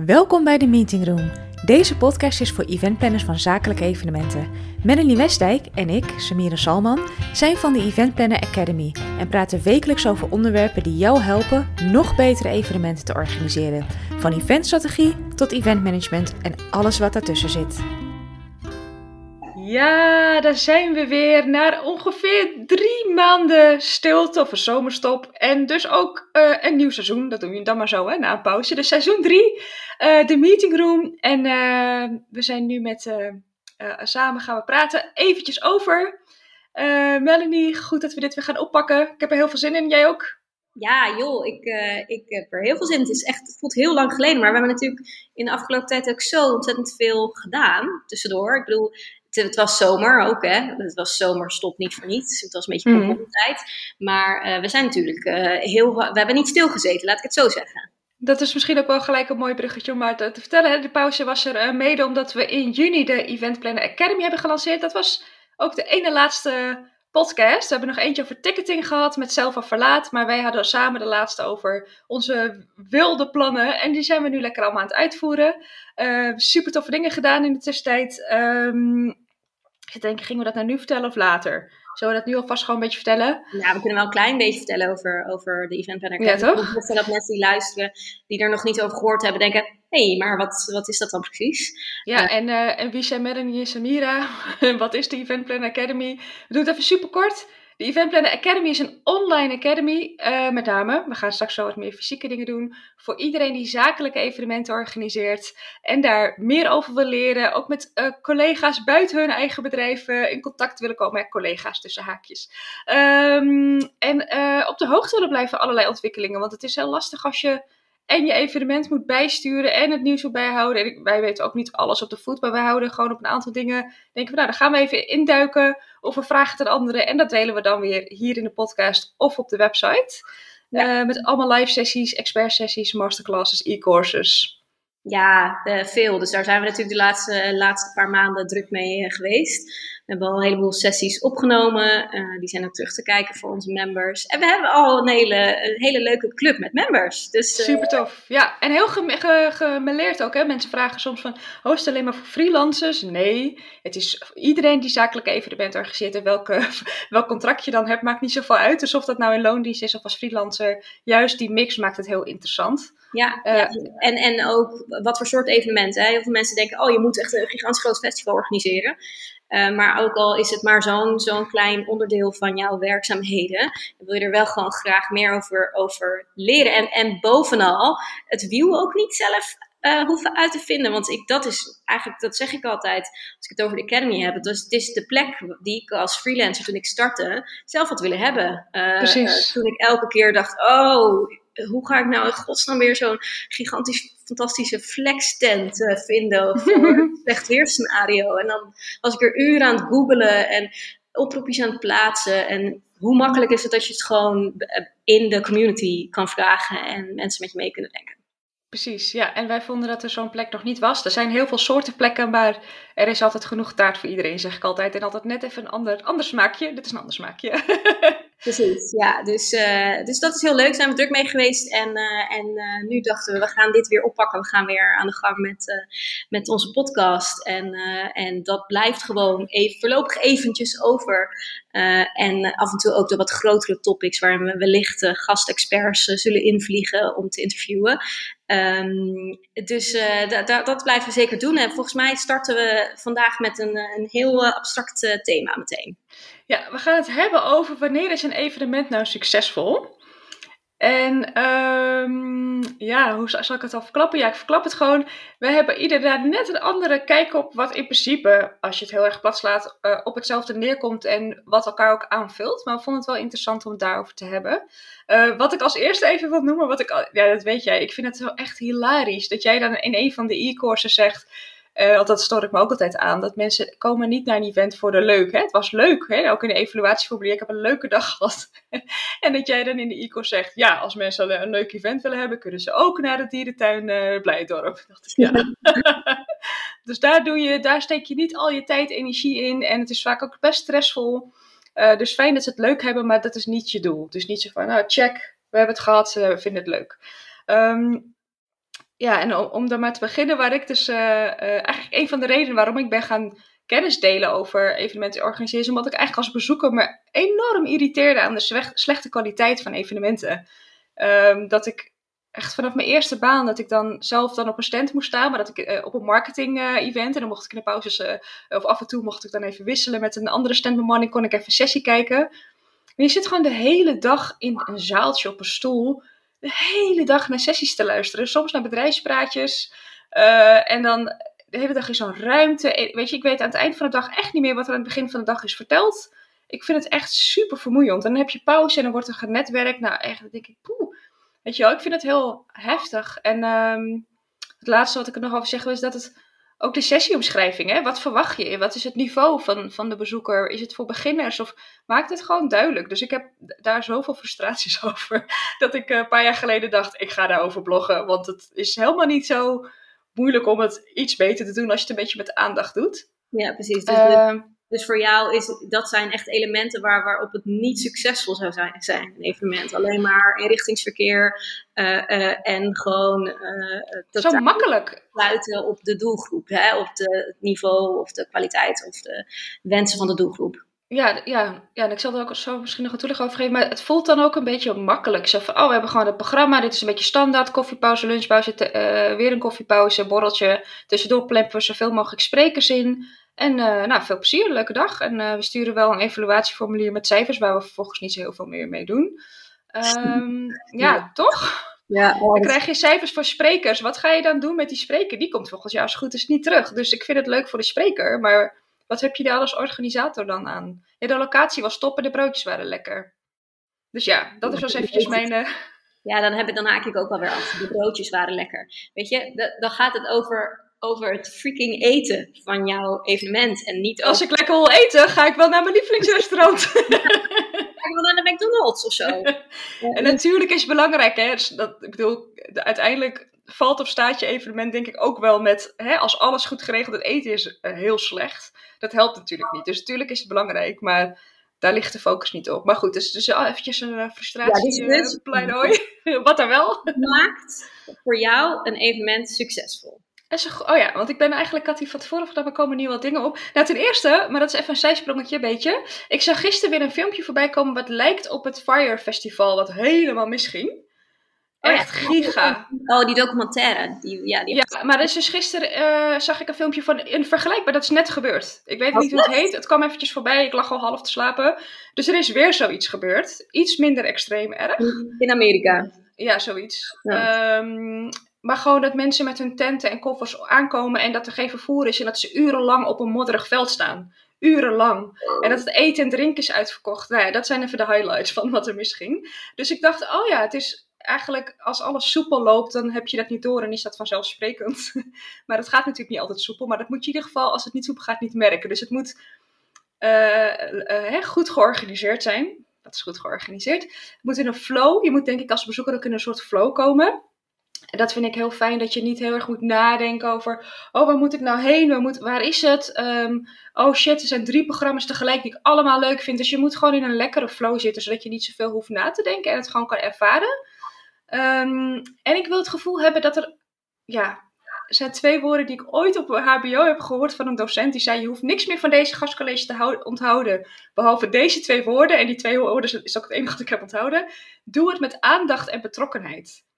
Welkom bij de Meeting Room. Deze podcast is voor eventplanners van zakelijke evenementen. Melanie Westdijk en ik, Samira Salman, zijn van de Event Planner Academy en praten wekelijks over onderwerpen die jou helpen nog betere evenementen te organiseren. Van eventstrategie tot eventmanagement en alles wat daartussen zit. Ja, daar zijn we weer na ongeveer drie maanden stilte of een zomerstop. En dus ook uh, een nieuw seizoen. Dat doen we dan maar zo, hè, na een pauze. Dus seizoen drie, uh, de meeting room. En uh, we zijn nu met, samen gaan we praten eventjes over. Melanie, goed dat we dit weer gaan oppakken. Ik heb er heel veel zin in. Jij ook? Ja, joh, ik, ik heb er heel veel zin in. Het, is echt, het voelt heel lang geleden, maar we hebben natuurlijk in de afgelopen tijd ook zo ontzettend veel gedaan tussendoor. Ik bedoel, het was zomer ook, hè. Het was zomer, stop niet voor niets. Het was een beetje mm. tijd. Maar uh, we zijn natuurlijk uh, heel... We hebben niet stilgezeten, laat ik het zo zeggen. Dat is misschien ook wel gelijk een mooi bruggetje om maar te, te vertellen. De pauze was er uh, mede omdat we in juni de Event Planner Academy hebben gelanceerd. Dat was ook de ene laatste podcast. We hebben nog eentje over ticketing gehad met Selva Verlaat. Maar wij hadden samen de laatste over onze wilde plannen. En die zijn we nu lekker allemaal aan het uitvoeren. Uh, super toffe dingen gedaan in de tussentijd. Um, ik denk, gingen we dat nou nu vertellen of later? Zullen we dat nu alvast gewoon een beetje vertellen? Ja, we kunnen wel een klein beetje vertellen over, over de Event Planner. Ja, toch? Ik dat mensen die luisteren, die er nog niet over gehoord hebben, denken... Hé, hey, maar wat, wat is dat dan precies? Ja, en, uh, en wie zijn Melanie en Samira? wat is de Event Planner Academy? We doen het even super kort. De Event Planner Academy is een online academy, uh, met name. We gaan straks zo wat meer fysieke dingen doen. Voor iedereen die zakelijke evenementen organiseert en daar meer over wil leren. Ook met uh, collega's buiten hun eigen bedrijf in contact willen komen. met collega's tussen haakjes. Um, en uh, op de hoogte willen blijven van allerlei ontwikkelingen. Want het is heel lastig als je en je evenement moet bijsturen en het nieuws moet bijhouden. En wij weten ook niet alles op de voet, maar wij houden gewoon op een aantal dingen. Denken we, nou, dan gaan we even induiken of we vragen het aan anderen. En dat delen we dan weer hier in de podcast of op de website. Ja. Uh, met allemaal live sessies, expert sessies, masterclasses, e-courses. Ja, uh, veel. Dus daar zijn we natuurlijk de laatste, laatste paar maanden druk mee uh, geweest. We hebben al een heleboel sessies opgenomen. Uh, die zijn ook terug te kijken voor onze members. En we hebben al een hele, een hele leuke club met members. Dus, Super tof. Ja, en heel gemeleerd ook. Hè? Mensen vragen soms van, oh, is het alleen maar voor freelancers? Nee, het is iedereen die zakelijke evenementen organiseert. En welke, welk contract je dan hebt, maakt niet zoveel uit. Dus of dat nou in loondienst is of als freelancer. Juist die mix maakt het heel interessant. Ja, ja. En, en ook wat voor soort evenementen. Hè? Heel veel mensen denken, oh, je moet echt een gigantisch groot festival organiseren. Uh, maar ook al is het maar zo'n zo'n klein onderdeel van jouw werkzaamheden, wil je er wel gewoon graag meer over, over leren. En, en bovenal, het wiel ook niet zelf uh, hoeven uit te vinden. Want ik, dat is eigenlijk, dat zeg ik altijd, als ik het over de Academy heb. Het, was, het is de plek die ik als freelancer toen ik startte zelf had willen hebben. Uh, Precies. toen ik elke keer dacht, oh, hoe ga ik nou in godsnaam weer zo'n gigantisch fantastische flex tent uh, vinden voor een slecht weerscenario. En dan was ik er uren aan het googelen en oproepjes aan het plaatsen. En hoe makkelijk is het dat je het gewoon in de community kan vragen en mensen met je mee kunnen denken. Precies, ja. En wij vonden dat er zo'n plek nog niet was. Er zijn heel veel soorten plekken, maar er is altijd genoeg taart voor iedereen, zeg ik altijd. En altijd net even een ander, ander smaakje. Dit is een ander smaakje. Precies, ja. Dus, uh, dus dat is heel leuk. Daar zijn we druk mee geweest. En, uh, en uh, nu dachten we, we gaan dit weer oppakken. We gaan weer aan de gang met, met onze podcast. En, en dat blijft gewoon even, voorlopig eventjes over. en af en toe ook de wat grotere topics waar we wellicht gastexperts zullen invliegen om te interviewen. Um, dus dat blijven we zeker doen. En volgens mij starten we vandaag met een, een heel abstract thema meteen. Ja, we gaan het hebben over wanneer is een evenement nou succesvol? En um, ja, hoe zal ik het al verklappen? Ja, ik verklap het gewoon. We hebben ieder daar net een andere kijk op wat in principe, als je het heel erg plat slaat, uh, op hetzelfde neerkomt en wat elkaar ook aanvult. Maar we vonden het wel interessant om het daarover te hebben. Uh, wat ik als eerste even wil noemen, wat ik ja, dat weet jij. Ik vind het wel echt hilarisch dat jij dan in een van de e-courses zegt uh, want dat stoor ik me ook altijd aan. Dat mensen komen niet naar een event voor de leuk. Hè? Het was leuk, hè? ook in de evaluatieformulier. Ik heb een leuke dag gehad. en dat jij dan in de ICO zegt... Ja, als mensen een leuk event willen hebben... kunnen ze ook naar de dierentuin uh, Blijdorp. Dacht ik, ja. dus daar, doe je, daar steek je niet al je tijd energie in. En het is vaak ook best stressvol. Uh, dus fijn dat ze het leuk hebben, maar dat is niet je doel. Dus niet zo van, nou check, we hebben het gehad, we vinden het leuk. Um, ja, en om, om dan maar te beginnen, waar ik dus eigenlijk een van de redenen waarom ik ben gaan kennis delen over evenementen organiseren, is omdat ik eigenlijk als bezoeker me enorm irriteerde aan de slechte kwaliteit van evenementen. Ehm, dat ik echt vanaf mijn eerste baan, dat ik dan zelf dan op een stand moest staan, maar dat ik uh, op een marketing event en dan mocht ik in de pauzes, of af en toe mocht ik dan even wisselen met een andere standbemanning, kon ik even een sessie kijken. Maar je zit gewoon de hele dag in een zaaltje op een stoel, de hele dag naar sessies te luisteren, soms naar bedrijfspraatjes. en dan de hele dag in zo'n ruimte. Weet je, ik weet aan het eind van de dag echt niet meer wat er aan het begin van de dag is verteld. Ik vind het echt super vermoeiend. Dan heb je pauze en dan wordt er genetwerkt. Nou, echt, dan denk ik, poeh. Weet je wel, ik vind het heel heftig. En ehm, het laatste wat ik er nog over zeg is dat het ook de sessieomschrijving, hè? wat verwacht je? Wat is het niveau van, van de bezoeker? Is het voor beginners of maakt het gewoon duidelijk? Dus ik heb daar zoveel frustraties over dat ik een paar jaar geleden dacht, ik ga daarover bloggen, want het is helemaal niet zo moeilijk om het iets beter te doen als je het een beetje met aandacht doet. Ja, precies. Dus, uh, dus voor jou is dat zijn echt elementen waar, waarop het niet succesvol zou zijn, zijn een evenement. Alleen maar inrichtingsverkeer uh, uh, en gewoon uh, zo makkelijk sluiten op de doelgroep, hè? op de, het niveau of de kwaliteit of de wensen van de doelgroep. Ja, ja, ja, en ik zal er ook zo misschien nog een toelichting over geven. Maar het voelt dan ook een beetje makkelijk. Zo van, oh, we hebben gewoon het programma. Dit is een beetje standaard. Koffiepauze, lunchpauze, uh, weer een koffiepauze, borreltje. Tussendoor plempen we zoveel mogelijk sprekers in. En uh, nou, veel plezier, leuke dag. En uh, we sturen wel een evaluatieformulier met cijfers, waar we vervolgens niet zo heel veel meer mee doen. Um, ja, ja, toch? Ja, dan krijg je cijfers voor sprekers. Wat ga je dan doen met die spreker? Die komt volgens jou als goed is niet terug. Dus ik vind het leuk voor de spreker, maar wat heb je daar als organisator dan aan? Ja, de locatie was top en de broodjes waren lekker. Dus ja, dat is wel eventjes mijn... Uh... Ja, dan, heb ik, dan haak ik ook alweer af. De broodjes waren lekker. Weet je, dan gaat het over, over het freaking eten van jouw evenement. En niet Als ik lekker wil eten, ga ik wel naar mijn lievelingsrestaurant. ga ik wel naar de McDonald's of zo. en natuurlijk is het belangrijk, hè. Dus dat, ik bedoel, uiteindelijk valt of staat je evenement denk ik ook wel met, hè, als alles goed geregeld het eten is uh, heel slecht. Dat helpt natuurlijk niet. Dus natuurlijk is het belangrijk, maar daar ligt de focus niet op. Maar goed, dus, dus eventjes een uh, frustratie, ja, dus pleidooi. Wat er wel. Maakt voor jou een evenement succesvol? Oh ja, want ik ben eigenlijk, had hier van tevoren gedaan, er komen nieuwe dingen op. Nou, ten eerste, maar dat is even een zijsprongetje, een beetje. Ik zag gisteren weer een filmpje voorbij komen wat lijkt op het Fire Festival, wat helemaal misging. Oh, Echt giga. Oh, die documentaire. Die, ja, die ja, maar dus, dus gisteren uh, zag ik een filmpje van een vergelijkbaar. Dat is net gebeurd. Ik weet niet hoe het heet. Het kwam eventjes voorbij. Ik lag al half te slapen. Dus er is weer zoiets gebeurd. Iets minder extreem erg. In Amerika. Ja, zoiets. Ja. Um, maar gewoon dat mensen met hun tenten en koffers aankomen en dat er geen vervoer is en dat ze urenlang op een modderig veld staan. Urenlang. En dat het eten en drinken is uitverkocht. Nou ja, dat zijn even de highlights van wat er misging. Dus ik dacht, oh ja, het is eigenlijk als alles soepel loopt, dan heb je dat niet door en is dat vanzelfsprekend. maar het gaat natuurlijk niet altijd soepel, maar dat moet je in ieder geval, als het niet soepel gaat, niet merken. Dus het moet uh, uh, goed georganiseerd zijn. Dat is goed georganiseerd. Het moet in een flow. Je moet denk ik als bezoeker ook in een soort flow komen. En dat vind ik heel fijn, dat je niet heel erg moet nadenken over, oh, waar moet ik nou heen? Waar, waar is het? Um, oh shit, er zijn drie programma's tegelijk die ik allemaal leuk vind. Dus je moet gewoon in een lekkere flow zitten, zodat je niet zoveel hoeft na te denken en het gewoon kan ervaren. Um, en ik wil het gevoel hebben dat er, ja, er zijn twee woorden die ik ooit op HBO heb gehoord van een docent. Die zei: Je hoeft niks meer van deze gastcollege te onthouden. Behalve deze twee woorden. En die twee woorden is ook het enige wat ik heb onthouden. Doe het met aandacht en betrokkenheid.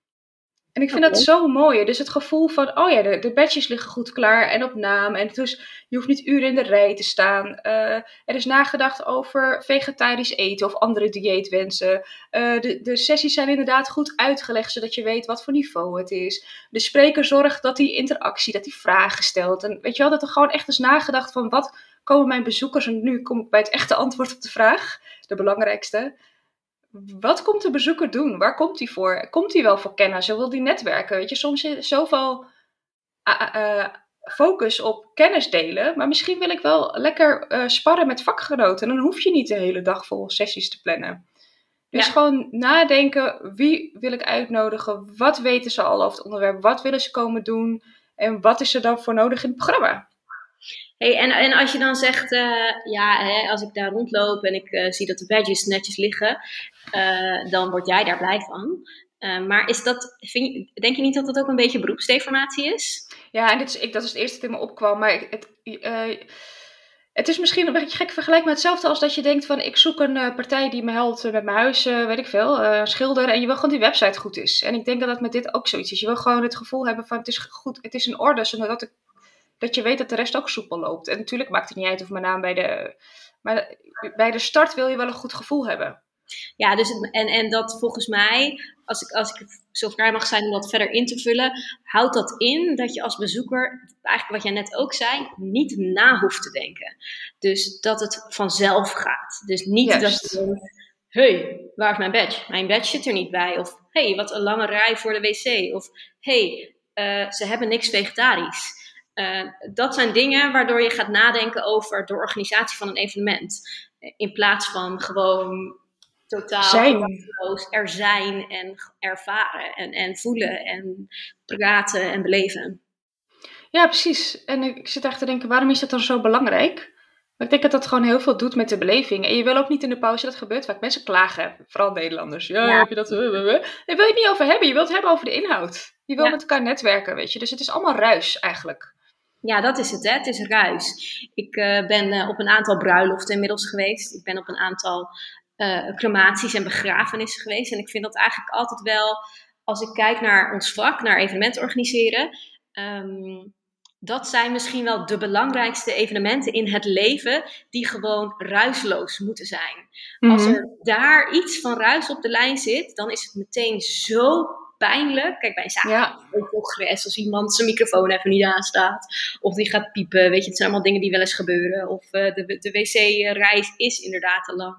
En ik vind dat zo mooi. Dus het gevoel van, oh ja, de, de badges liggen goed klaar en op naam. En dus je hoeft niet uren in de rij te staan. Uh, er is nagedacht over vegetarisch eten of andere dieetwensen. Uh, de, de sessies zijn inderdaad goed uitgelegd, zodat je weet wat voor niveau het is. De spreker zorgt dat die interactie, dat die vragen stelt. En weet je wel, dat er gewoon echt is nagedacht van, wat komen mijn bezoekers... En nu kom ik bij het echte antwoord op de vraag, de belangrijkste wat komt de bezoeker doen? Waar komt hij voor? Komt hij wel voor kennis? Wil hij netwerken? Weet je, soms is zoveel uh, focus op kennis delen. Maar misschien wil ik wel lekker uh, sparren met vakgenoten. Dan hoef je niet de hele dag vol sessies te plannen. Dus gewoon nadenken, wie wil ik uitnodigen? Wat weten ze al over het onderwerp? Wat willen ze komen doen? En wat is er dan voor nodig in het programma? Hey, en, en als je dan zegt, uh, ja, hè, als ik daar rondloop en ik uh, zie dat de badges netjes liggen, uh, dan word jij daar blij van. maar is dat, denk je niet dat dat ook een beetje beroepsdeformatie is? Ja, en dit is, ik, dat is het eerste dat in me opkwam. Maar het, het is misschien een beetje gek vergelijk met hetzelfde als dat je denkt van ik zoek een partij die me helpt met mijn huis, weet ik veel, uh, schilder en je wil gewoon die website goed is. En ik denk dat dat met dit ook zoiets is. Je wil gewoon het gevoel hebben van het is goed, het is in orde, zodat ik, dat je weet dat de rest ook soepel loopt. En natuurlijk maakt het niet uit of mijn naam bij de, maar bij de start wil je wel een goed gevoel hebben. Ja, dus en, en dat volgens mij, als ik, als ik zo vrij mag zijn om dat verder in te vullen, houdt dat in dat je als bezoeker, eigenlijk wat jij net ook zei, niet na hoeft te denken. Dus dat het vanzelf gaat. Dus niet dat je denkt, hey, waar is mijn badge? Mijn badge zit er niet bij. Of hey, wat een lange rij voor de wc. Of hey, uh, ze hebben niks vegetarisch. Uh, dat zijn dingen waardoor je gaat nadenken over de organisatie van een evenement. In plaats van gewoon totaal zijn. er zijn en ervaren en, en voelen en praten en beleven. Ja, precies. En ik zit echt te denken, waarom is dat dan zo belangrijk? Maar ik denk dat dat gewoon heel veel doet met de beleving. En je wil ook niet in de pauze, dat gebeurt vaak. Mensen klagen, vooral Nederlanders. Ja, heb je dat? Daar wil je het niet over hebben. Je wilt het hebben over de inhoud. Je wil met elkaar netwerken, weet je. Dus het is allemaal ruis eigenlijk. Ja, dat is het, hè? Het is ruis. Ik uh, ben uh, op een aantal bruiloften inmiddels geweest. Ik ben op een aantal uh, crematies en begrafenissen geweest. En ik vind dat eigenlijk altijd wel, als ik kijk naar ons vak, naar evenementen organiseren, um, dat zijn misschien wel de belangrijkste evenementen in het leven die gewoon ruisloos moeten zijn. Als mhm. er daar iets van ruis op de lijn zit, dan is het meteen zo pijnlijk. Kijk, bij een zaak ja. congres, als iemand zijn microfoon even niet aanstaat. Of die gaat piepen. Weet je, het zijn allemaal dingen die wel eens gebeuren. Of uh, de, de wc-reis is inderdaad te lang.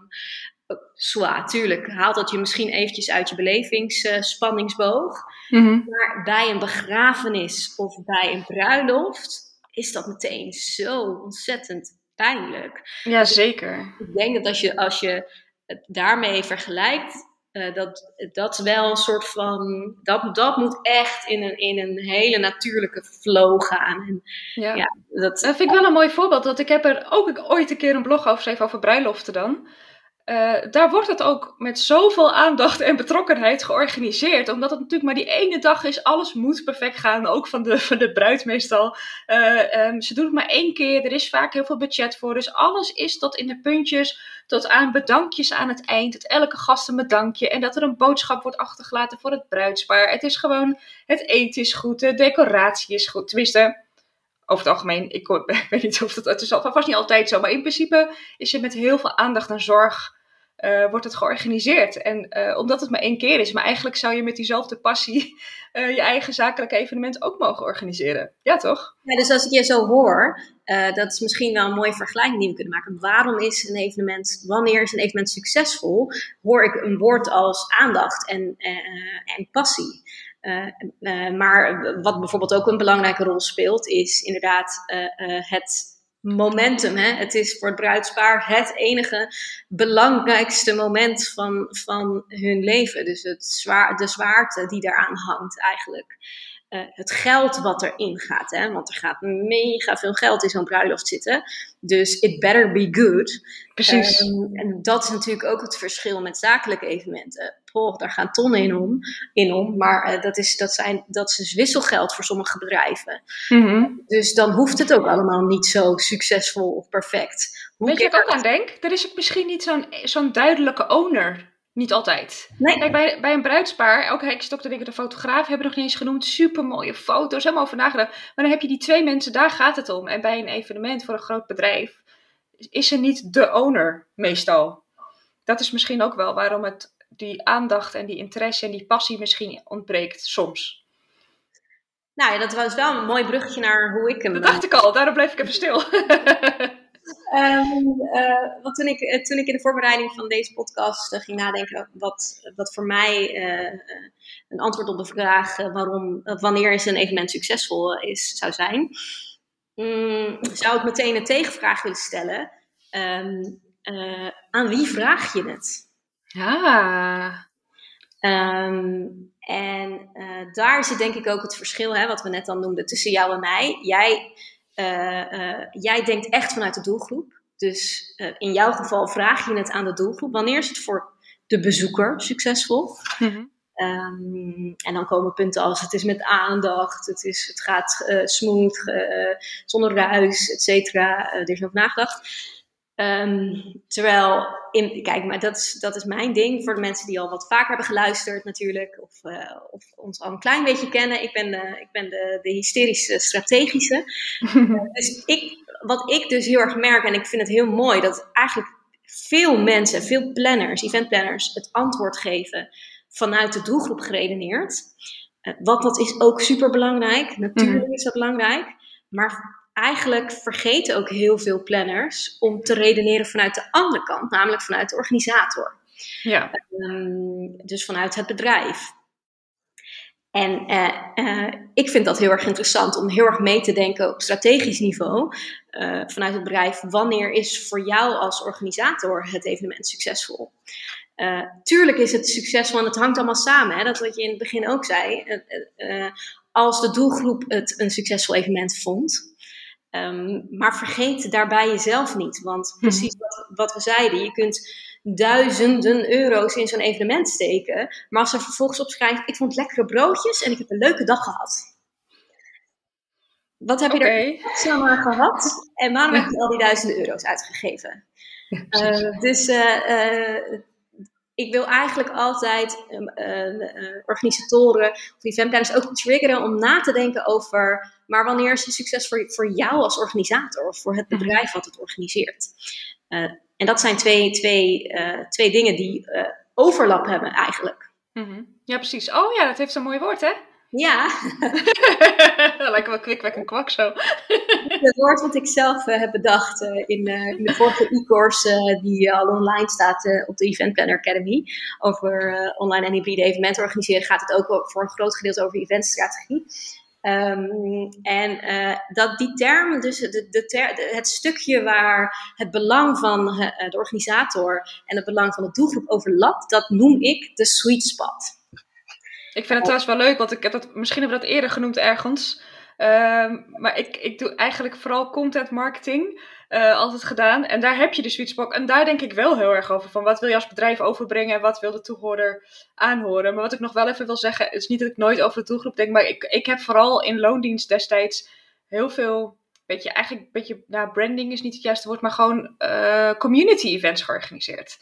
Zwaar, tuurlijk haalt dat je misschien eventjes uit je belevingsspanningsboog. Mhm. Maar bij een begrafenis of bij een bruiloft is dat meteen zo ontzettend pijnlijk. Ja, zeker. Ik denk dat als je, als je het daarmee vergelijkt, uh, dat, dat wel een soort van. Dat, dat moet echt in een, in een hele natuurlijke flow gaan. En, ja. ja dat, dat vind ik wel een mooi voorbeeld. Want ik heb er ook ooit een keer een blog over geschreven over bruiloften dan. Uh, daar wordt het ook met zoveel aandacht en betrokkenheid georganiseerd. Omdat het natuurlijk maar die ene dag is, alles moet perfect gaan. Ook van de, van de bruid meestal. Uh, um, ze doen het maar één keer, er is vaak heel veel budget voor. Dus alles is tot in de puntjes, tot aan bedankjes aan het eind. Dat elke gast een bedankje en dat er een boodschap wordt achtergelaten voor het bruidspaar. Het is gewoon, het eten is goed, de decoratie is goed. Tenminste, over het algemeen, ik, weet niet of dat, het is niet altijd zo, maar in principe is het met heel veel aandacht en zorg uh, wordt het georganiseerd. En uh, omdat het maar één keer is, maar eigenlijk zou je met diezelfde passie uh, je eigen zakelijke evenement ook mogen organiseren. Ja, toch? Ja, dus als ik je zo hoor, dat is misschien wel een mooie vergelijking die we kunnen maken. Waarom is een evenement, wanneer is een evenement succesvol? Hoor ik een woord als aandacht en, en passie. maar wat bijvoorbeeld ook een belangrijke rol speelt, is inderdaad het momentum. Hè? Het is voor het bruidspaar het enige belangrijkste moment van, van hun leven. Dus het zwaar, de zwaarte die daaraan hangt eigenlijk. Uh, het geld wat erin gaat. Hè? Want er gaat mega veel geld in zo'n bruiloft zitten. Dus it better be good. Precies. Um, en dat is natuurlijk ook het verschil met zakelijke evenementen. Poh, daar gaan tonnen in om. In om maar uh, dat, is, dat, zijn, dat is dus wisselgeld voor sommige bedrijven. Mm -hmm. Dus dan hoeft het ook allemaal niet zo succesvol of perfect. Hoe Weet je wat ik ook aan denk? Er is ook misschien niet zo'n zo'n duidelijke owner niet altijd. Nee. Kijk, bij, bij een bruidspaar, ook ik ook te denken, de fotograaf hebben we nog niet eens genoemd. Super mooie foto's, helemaal over nagedacht. Maar dan heb je die twee mensen, daar gaat het om. En bij een evenement voor een groot bedrijf is er niet de owner meestal. Dat is misschien ook wel waarom het die aandacht en die interesse en die passie misschien ontbreekt soms. Nou ja, dat was wel een mooi bruggetje naar hoe ik hem... Dat dacht ik al, daarom bleef ik even stil. Um, uh, want toen ik, eh, toen ik in de voorbereiding van deze podcast uh, ging nadenken wat, wat voor mij uh, een antwoord op de vraag waarom, wanneer is een evenement succesvol is, zou zijn, um, zou ik meteen een tegenvraag willen stellen. Um, aan wie vraag je het? Ja. en daar zit denk ik ook het verschil, hè, wat we net al noemden, tussen jou en mij. Jij jij denkt echt vanuit de doelgroep. Dus uh, in jouw geval vraag je het aan de doelgroep. Wanneer is het voor de bezoeker succesvol? Mm -hmm. Ehm, en dan komen punten als het is met aandacht, het, is, het gaat uh, smooth, uh, zonder ruis, et cetera. er is nog nagedacht. Um, terwijl, in, kijk, maar dat is, dat is mijn ding voor de mensen die al wat vaker hebben geluisterd natuurlijk, of, uh, of ons al een klein beetje kennen. Ik ben, uh, ik ben de, de hysterische strategische. dus ik, wat ik dus heel erg merk, en ik vind het heel mooi, dat eigenlijk veel mensen, veel planners, eventplanners, het antwoord geven vanuit de doelgroep geredeneerd. Uh, wat dat is ook super belangrijk. Natuurlijk mm -hmm. is dat belangrijk. Maar eigenlijk vergeten ook heel veel planners om te redeneren vanuit de andere kant, namelijk vanuit de organisator. Ja. Um, dus vanuit het bedrijf. En uh, uh, ik vind dat heel erg interessant om heel erg mee te denken op strategisch niveau uh, vanuit het bedrijf. Wanneer is voor jou als organisator het evenement succesvol? tuurlijk is het succesvol en het hangt allemaal samen. Hè? Dat wat je in het begin ook zei. als de doelgroep het een succesvol evenement vond, Um, maar vergeet daarbij jezelf niet. Want precies wat, wat, we zeiden, je kunt duizenden euro's in zo'n evenement steken. Maar als er vervolgens op schrijft, ik vond lekkere broodjes en ik heb een leuke dag gehad. Wat heb je okay. er snel aan gehad? En waarom heb je al die duizenden euro's uitgegeven? Uh, dus uh, uh, ik wil eigenlijk altijd organisatoren of eventplanners ook triggeren om na te denken over maar wanneer is het succes voor, voor jou als organisator of voor het mhm. bedrijf wat het organiseert? Uh, en dat zijn twee, twee, uh, twee dingen die overlap hebben eigenlijk. Mm -hmm. Ja, precies. Oh ja, dat heeft zo'n mooi woord, hè? Ja. Lijkt wel kwikwek en kwak zo. Het woord wat ik zelf heb bedacht in, in, de vorige e-course die al online staat op de Event Planner Academy. Over online en hybride evenementen organiseren gaat het ook voor een groot gedeelte over eventstrategie. Um, en dat die term, dus de, de ter, de, het stukje waar het belang van de organisator en het belang van de doelgroep overlapt, dat noem ik de sweet spot. Ik vind het trouwens wel leuk, want ik heb dat, misschien hebben we dat eerder genoemd ergens. Uh, maar ik, ik doe eigenlijk vooral content marketing uh, altijd gedaan. En daar heb je de sweet spot. En daar denk ik wel heel erg over. Van wat wil je als bedrijf overbrengen en wat wil de toehoorder aanhoren. Maar wat ik nog wel even wil zeggen, is niet dat ik nooit over de doelgroep denk. Maar ik, ik heb vooral in loondienst destijds heel veel, beetje, eigenlijk een beetje, nou branding is niet het juiste woord. Maar gewoon uh, community events georganiseerd.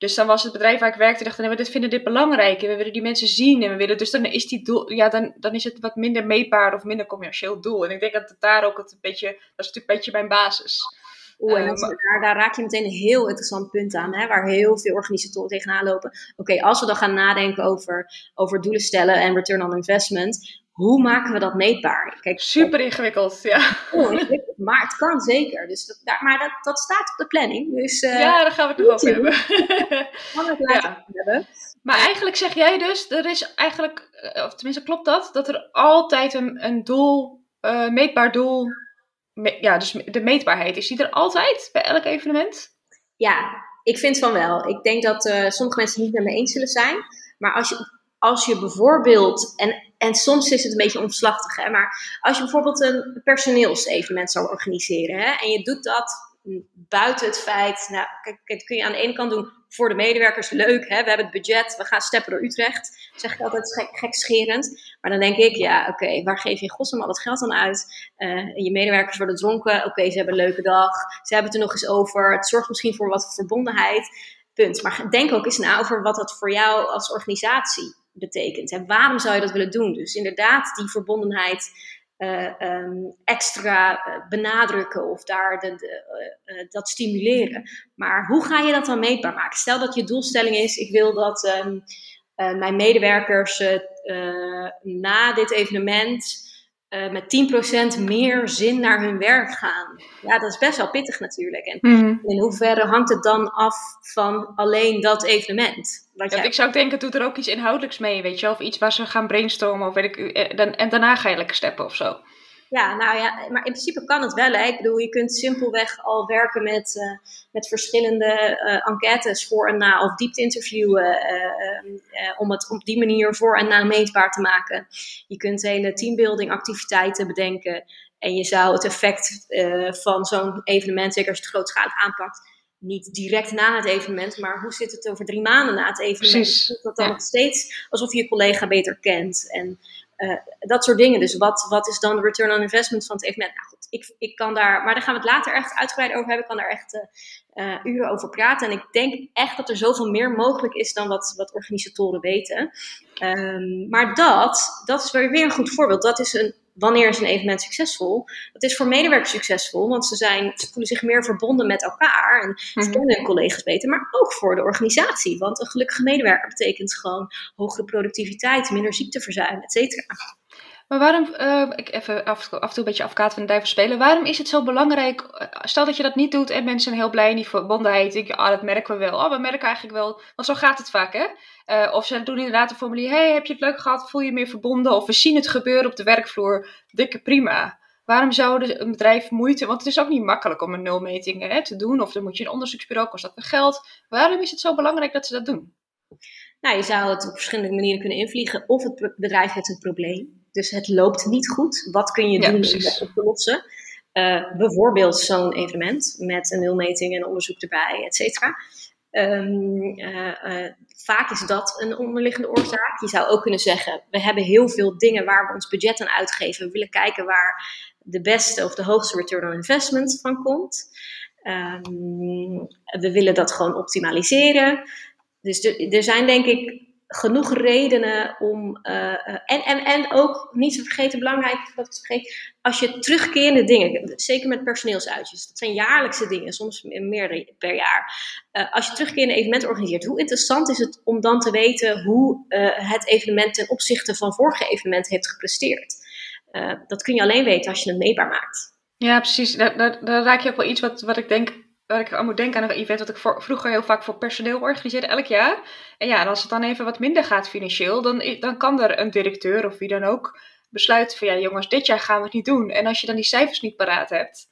Dus dan was het bedrijf waar ik werkte, dacht, we vinden dit belangrijk en we willen die mensen zien en we willen, dus dan is die doel, ja, dan, dan is het wat minder meetbaar of minder commercieel doel. En ik denk dat het daar ook het een beetje, dat is natuurlijk een beetje mijn basis. Oeh, en um, daar, daar, raak je meteen een heel interessant punt aan, hè, waar heel veel organisatoren tegenaan lopen. Oké, als we dan gaan nadenken over, over doelen stellen en return on investment, hoe maken we dat meetbaar? Kijk, Super ingewikkeld, ja. ingewikkeld, maar het kan zeker. Dus dat, daar, maar dat, dat staat op de planning. Dus, uh, ja, daar gaan we het nog over hebben. Kan het ja. hebben. Maar eigenlijk zeg jij dus, er is eigenlijk, eh, of tenminste klopt dat, dat er altijd een, een doel, uh, meetbaar doel, me, ja, dus de meetbaarheid, is die er altijd bij elk evenement? Ja, ik vind van wel. Ik denk dat uh, sommige mensen het niet met me eens zullen zijn. Maar als je, als je bijvoorbeeld, en en soms is het een beetje omslachtig, hè, maar als je bijvoorbeeld een personeelsevenement zou organiseren hè, en je doet dat buiten het feit, nou, kijk, dat kun je aan de ene kant doen voor de medewerkers, leuk, hè, we hebben het budget, we gaan steppen door Utrecht, zeg ik altijd gek, gekscherend. Maar dan denk ik, ja, oké, waar geef je in godsnaam al dat geld dan uit? Uh, je medewerkers worden dronken, oké, ze hebben een leuke dag, ze hebben het er nog eens over, het zorgt misschien voor wat verbondenheid, punt. Maar denk ook eens na over wat dat voor jou als organisatie betekent. En waarom zou je dat willen doen? Dus inderdaad, die verbondenheid uh, um, extra uh, benadrukken of daar de, de, uh, dat stimuleren. Maar hoe ga je dat dan meetbaar maken? Stel dat je doelstelling is: ik wil dat um, mijn medewerkers na dit evenement uh, met 10% meer zin naar hun werk gaan. Ja, dat is best wel pittig natuurlijk. En mm. in hoeverre hangt het dan af van alleen dat evenement? Wat ja, Ik zou denken, doet er ook iets inhoudelijks mee, weet je? Of iets waar ze gaan brainstormen of weet ik, eh, en daarna ga je lekker steppen of zo. Ja, nou ja, maar in principe kan het wel. Hè. Ik bedoel, je kunt simpelweg al werken met, uh, met verschillende uh, enquêtes voor en na of diepte interviewen. Uh, om het op die manier voor en na meetbaar te maken. Je kunt hele teambuilding activiteiten bedenken. En je zou het effect van zo'n evenement, zeker als je het grootschalig aanpakt, niet direct na het evenement, maar hoe zit het over drie maanden na het evenement? Precies. Dat dan Ja. nog steeds alsof je je collega beter kent? En eh, dat soort dingen. Dus wat, wat is dan de return on investment van het evenement? Nou goed, ik, ik kan daar, maar daar gaan we het later echt uitgebreid over hebben. Ik kan daar echt eh, eh, uren over praten. En ik denk echt dat er zoveel meer mogelijk is dan wat, wat organisatoren weten. Ehm, maar dat, dat is weer weer een goed voorbeeld. Dat is een, wanneer is een evenement succesvol? Dat is voor medewerkers succesvol, want ze, zijn, ze voelen zich meer verbonden met elkaar. En ze Mhm. kennen hun collega's beter, maar ook voor de organisatie. Want een gelukkige medewerker betekent gewoon hogere productiviteit, minder ziekteverzuim, et cetera. Maar waarom, eh, ik even af, af en toe een beetje advocaat van de duivel spelen. Waarom is het zo belangrijk? eh, Stel dat je dat niet doet en mensen zijn heel blij in die verbondenheid. Denk je, ah, dat merken we wel. Oh, we merken eigenlijk wel. Want zo gaat het vaak, hè? Eh, of ze doen inderdaad een formulier. hey, heb je het leuk gehad? Voel je je meer verbonden? Of we zien het gebeuren op de werkvloer. Dikke prima. Waarom zou een bedrijf moeite... Want het is ook niet makkelijk om een nulmeting hè, te doen. Of dan moet je een onderzoeksbureau, kost dat weer geld. Waarom is het zo belangrijk dat ze dat doen? Nou, je zou het op verschillende manieren kunnen invliegen. Of het be- bedrijf heeft een probleem. Dus het loopt niet goed. Wat kun je Ja, doen om dat op te lossen? Eh, bijvoorbeeld zo'n evenement met een nulmeting en onderzoek erbij, et cetera. Ehm, eh, eh, vaak is dat een onderliggende oorzaak. Je zou ook kunnen zeggen, we hebben heel veel dingen waar we ons budget aan uitgeven. We willen kijken waar de beste of de hoogste return on investment van komt. Ehm, we willen dat gewoon optimaliseren. Dus er, er zijn denk ik genoeg redenen om. eh, eh, en, en, en ook niet te vergeten, belangrijk dat. Als je terugkerende dingen, zeker met personeelsuitjes, dat zijn jaarlijkse dingen, soms meer per jaar. Eh, als je terugkerende evenementen organiseert, hoe interessant is het om dan te weten hoe het evenement ten opzichte van vorige evenementen heeft gepresteerd? Dat kun je alleen weten als je het meetbaar maakt. Ja, precies. Daar, daar, daar raak je ook wel iets wat, wat ik denk, waar ik aan moet denken aan een event dat ik voor, vroeger heel vaak voor personeel organiseerde, elk jaar. En ja, en als het dan even wat minder gaat financieel, dan, dan kan er een directeur of wie dan ook besluiten van ja jongens, dit jaar gaan we het niet doen. En als je dan die cijfers niet paraat hebt,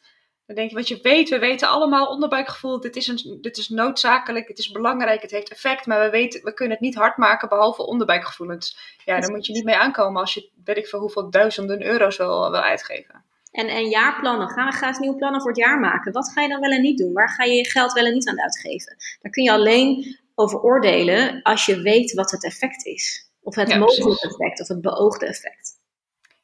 dan denk je, wat je weet, we weten allemaal onderbuikgevoel, dit is, een, dit is noodzakelijk, het is belangrijk, het heeft effect, maar we weten, we kunnen het niet hard maken behalve onderbuikgevoelens. Ja, daar moet je niet mee aankomen als je, weet ik veel hoeveel duizenden euro's wil, wil uitgeven. En, en jaarplannen. Gaan we graag nieuwe plannen voor het jaar maken? Wat ga je dan wel en niet doen? Waar ga je je geld wel en niet aan uitgeven? Daar kun je alleen over oordelen als je weet wat het effect is. Of het Ja, mogelijke effect of het beoogde effect.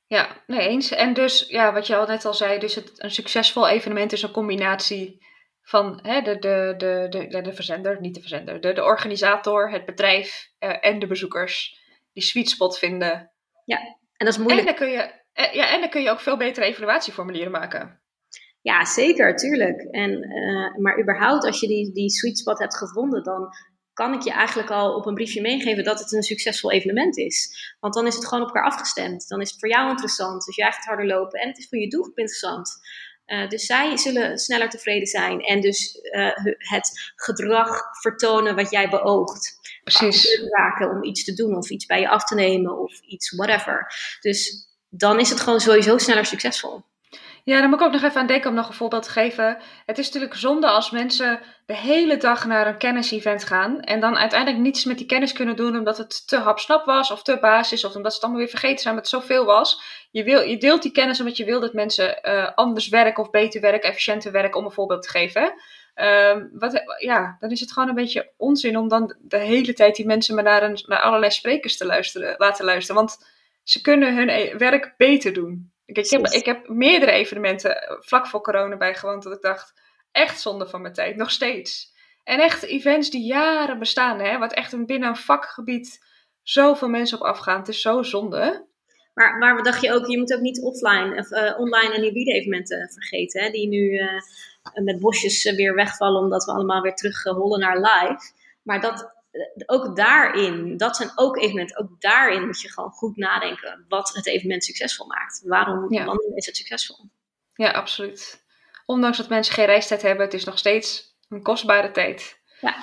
Ja, nee eens. En dus, ja, wat je al net al zei, dus het, een succesvol evenement is een combinatie van hè, de, de, de, de, de, de verzender, niet de verzender, de, de organisator, het bedrijf eh, en de bezoekers. Die sweet spot vinden. En dat is En moeilijk. dan kun je, eh, ja, en dan kun je ook veel betere evaluatieformulieren maken. Ja, zeker, tuurlijk. En, eh, maar überhaupt, als je die, die sweet spot hebt gevonden, dan kan ik je eigenlijk al op een briefje meegeven dat het een succesvol evenement is. Want dan is het gewoon op elkaar afgestemd. Dan is het voor jou interessant, dus jij gaat harder lopen. En het is voor je doelgroep interessant. Eh, dus zij zullen sneller tevreden zijn en dus het gedrag vertonen wat jij beoogt. Precies. Raken om iets te doen of iets bij je af te nemen of iets whatever. Dus dan is het gewoon sowieso sneller succesvol. Ja, daar moet ik ook nog even aan denken om nog een voorbeeld te geven. Het is natuurlijk zonde als mensen de hele dag naar een kennis-event gaan en dan uiteindelijk niets met die kennis kunnen doen omdat het te hapsnap was of te basis of omdat ze het allemaal weer vergeten zijn omdat het zoveel was. Je, wil, je deelt die kennis omdat je wil dat mensen eh, anders werken of beter werken, efficiënter werken, om een voorbeeld te geven. Ehm, wat, ja, dan is het gewoon een beetje onzin om dan de hele tijd die mensen maar naar, een, naar allerlei sprekers te luisteren, laten luisteren. Want ze kunnen hun e- werk beter doen. Ik, ik, heb, ik heb meerdere evenementen eh, vlak voor corona bijgewoond dat ik dacht, echt zonde van mijn tijd, nog steeds. En echt events die jaren bestaan, hè, wat echt een, binnen een vakgebied zoveel mensen op afgaan. Het is zo zonde. Maar, maar wat dacht je ook, je moet ook niet offline of eh, online en hybride evenementen vergeten, hè, die nu eh, met bosjes weer wegvallen omdat we allemaal weer terug eh, hollen naar live. Maar dat, ook daarin, dat zijn ook evenementen, ook daarin moet je gewoon goed nadenken wat het evenement succesvol maakt. Waarom, Ja. wanneer is het succesvol? Ja, absoluut. Ondanks dat mensen geen reistijd hebben, het is nog steeds een kostbare tijd. Ja.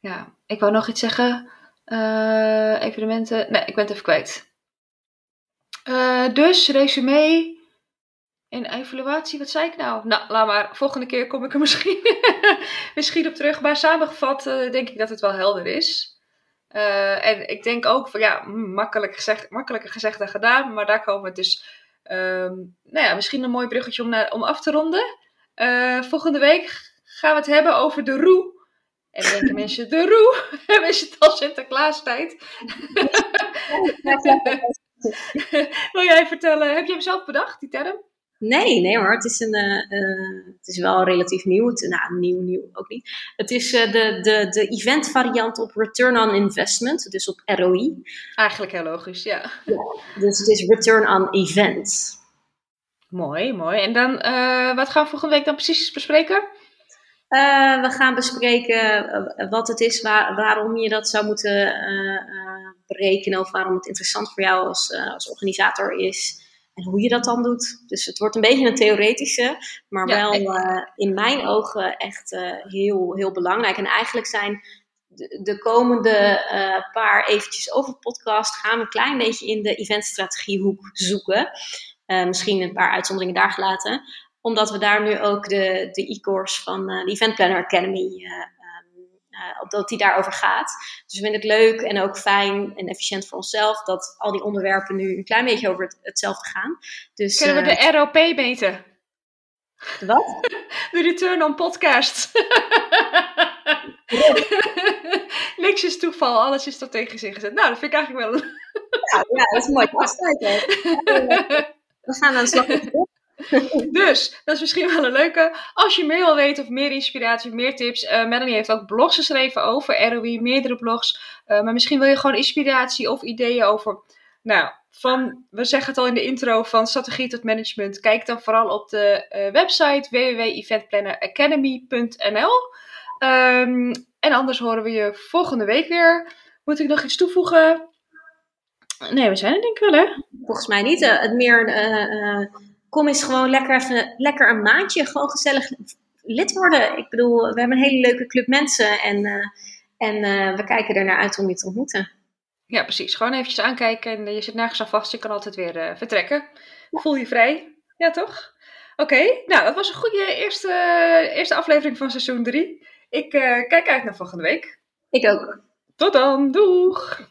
Ja, ik wou nog iets zeggen. Eh, evenementen. Nee, ik ben het even kwijt. Eh, dus, resume en evaluatie, wat zei ik nou? Nou, laat maar. Volgende keer kom ik er misschien, misschien op terug. Maar samengevat eh, denk ik dat het wel helder is. Eh, en ik denk ook van ja, mm, makkelijk gezegd, makkelijker gezegd dan gedaan. Maar daar komen we dus. ehm, nou ja, misschien een mooi bruggetje om, naar, om af te ronden. Eh, volgende week gaan we het hebben over de roe. En denken mensen, de roe? Hebben ze het al Sinterklaastijd? Wil jij vertellen, heb je hem zelf bedacht, die term? Nee, nee hoor. Het is, een, uh, het is wel relatief nieuw. Het, nou, nieuw, nieuw ook niet. Het is uh, de, de, de event variant op Return on Investment, dus op ROI. Eigenlijk heel logisch, ja. ja dus het is Return on Event. Mooi, mooi. En dan, uh, wat gaan we volgende week dan precies bespreken? we gaan bespreken wat het is, waar, waarom je dat zou moeten berekenen of waarom het interessant voor jou als, als organisator is. En hoe je dat dan doet. Dus het wordt een beetje een theoretische, maar wel uh, in mijn ogen echt uh, heel, heel belangrijk. En eigenlijk zijn de, de komende uh, paar eventjes over podcast gaan we een klein beetje in de eventstrategiehoek zoeken. misschien een paar uitzonderingen daar gelaten omdat we daar nu ook de, de e-course van de Event Planner Academy dat die daarover gaat. Dus vinden het leuk en ook fijn en efficiënt voor onszelf dat al die onderwerpen nu een klein beetje over hetzelfde gaan. Dus, Kunnen we de uh, ROP meten? Wat? De Return on Podcast. Niks is toeval, alles is tot tegen zich gezet. Nou, dat vind ik eigenlijk wel. ja, ja, dat is mooi. Afsluiten. We gaan aan de slag met dus, dat is misschien wel een leuke. Als je meer wil weten of meer inspiratie meer tips. Uh, Melanie heeft ook blogs geschreven over ROI, meerdere blogs. Uh, maar misschien wil je gewoon inspiratie of ideeën over. Nou, van, we zeggen het al in de intro, van strategie tot management. Kijk dan vooral op de uh, website www.eventplanneracademy.nl. Um, en anders horen we je volgende week weer. Moet ik nog iets toevoegen? Nee, we zijn er denk ik wel, hè? Volgens mij niet. het meer kom eens gewoon lekker even lekker een maandje gewoon gezellig lid worden. Ik bedoel, we hebben een hele leuke club mensen en, uh, en uh, we kijken er naar uit om je te ontmoeten. Ja, precies. Gewoon eventjes aankijken en je zit nergens aan vast. Je kan altijd weer uh, vertrekken. Voel je vrij. Ja, toch? Oké, okay. nou dat was een goede eerste, eerste aflevering van seizoen 3. Ik kijk uit naar volgende week. Ik ook. Tot dan. Doeg!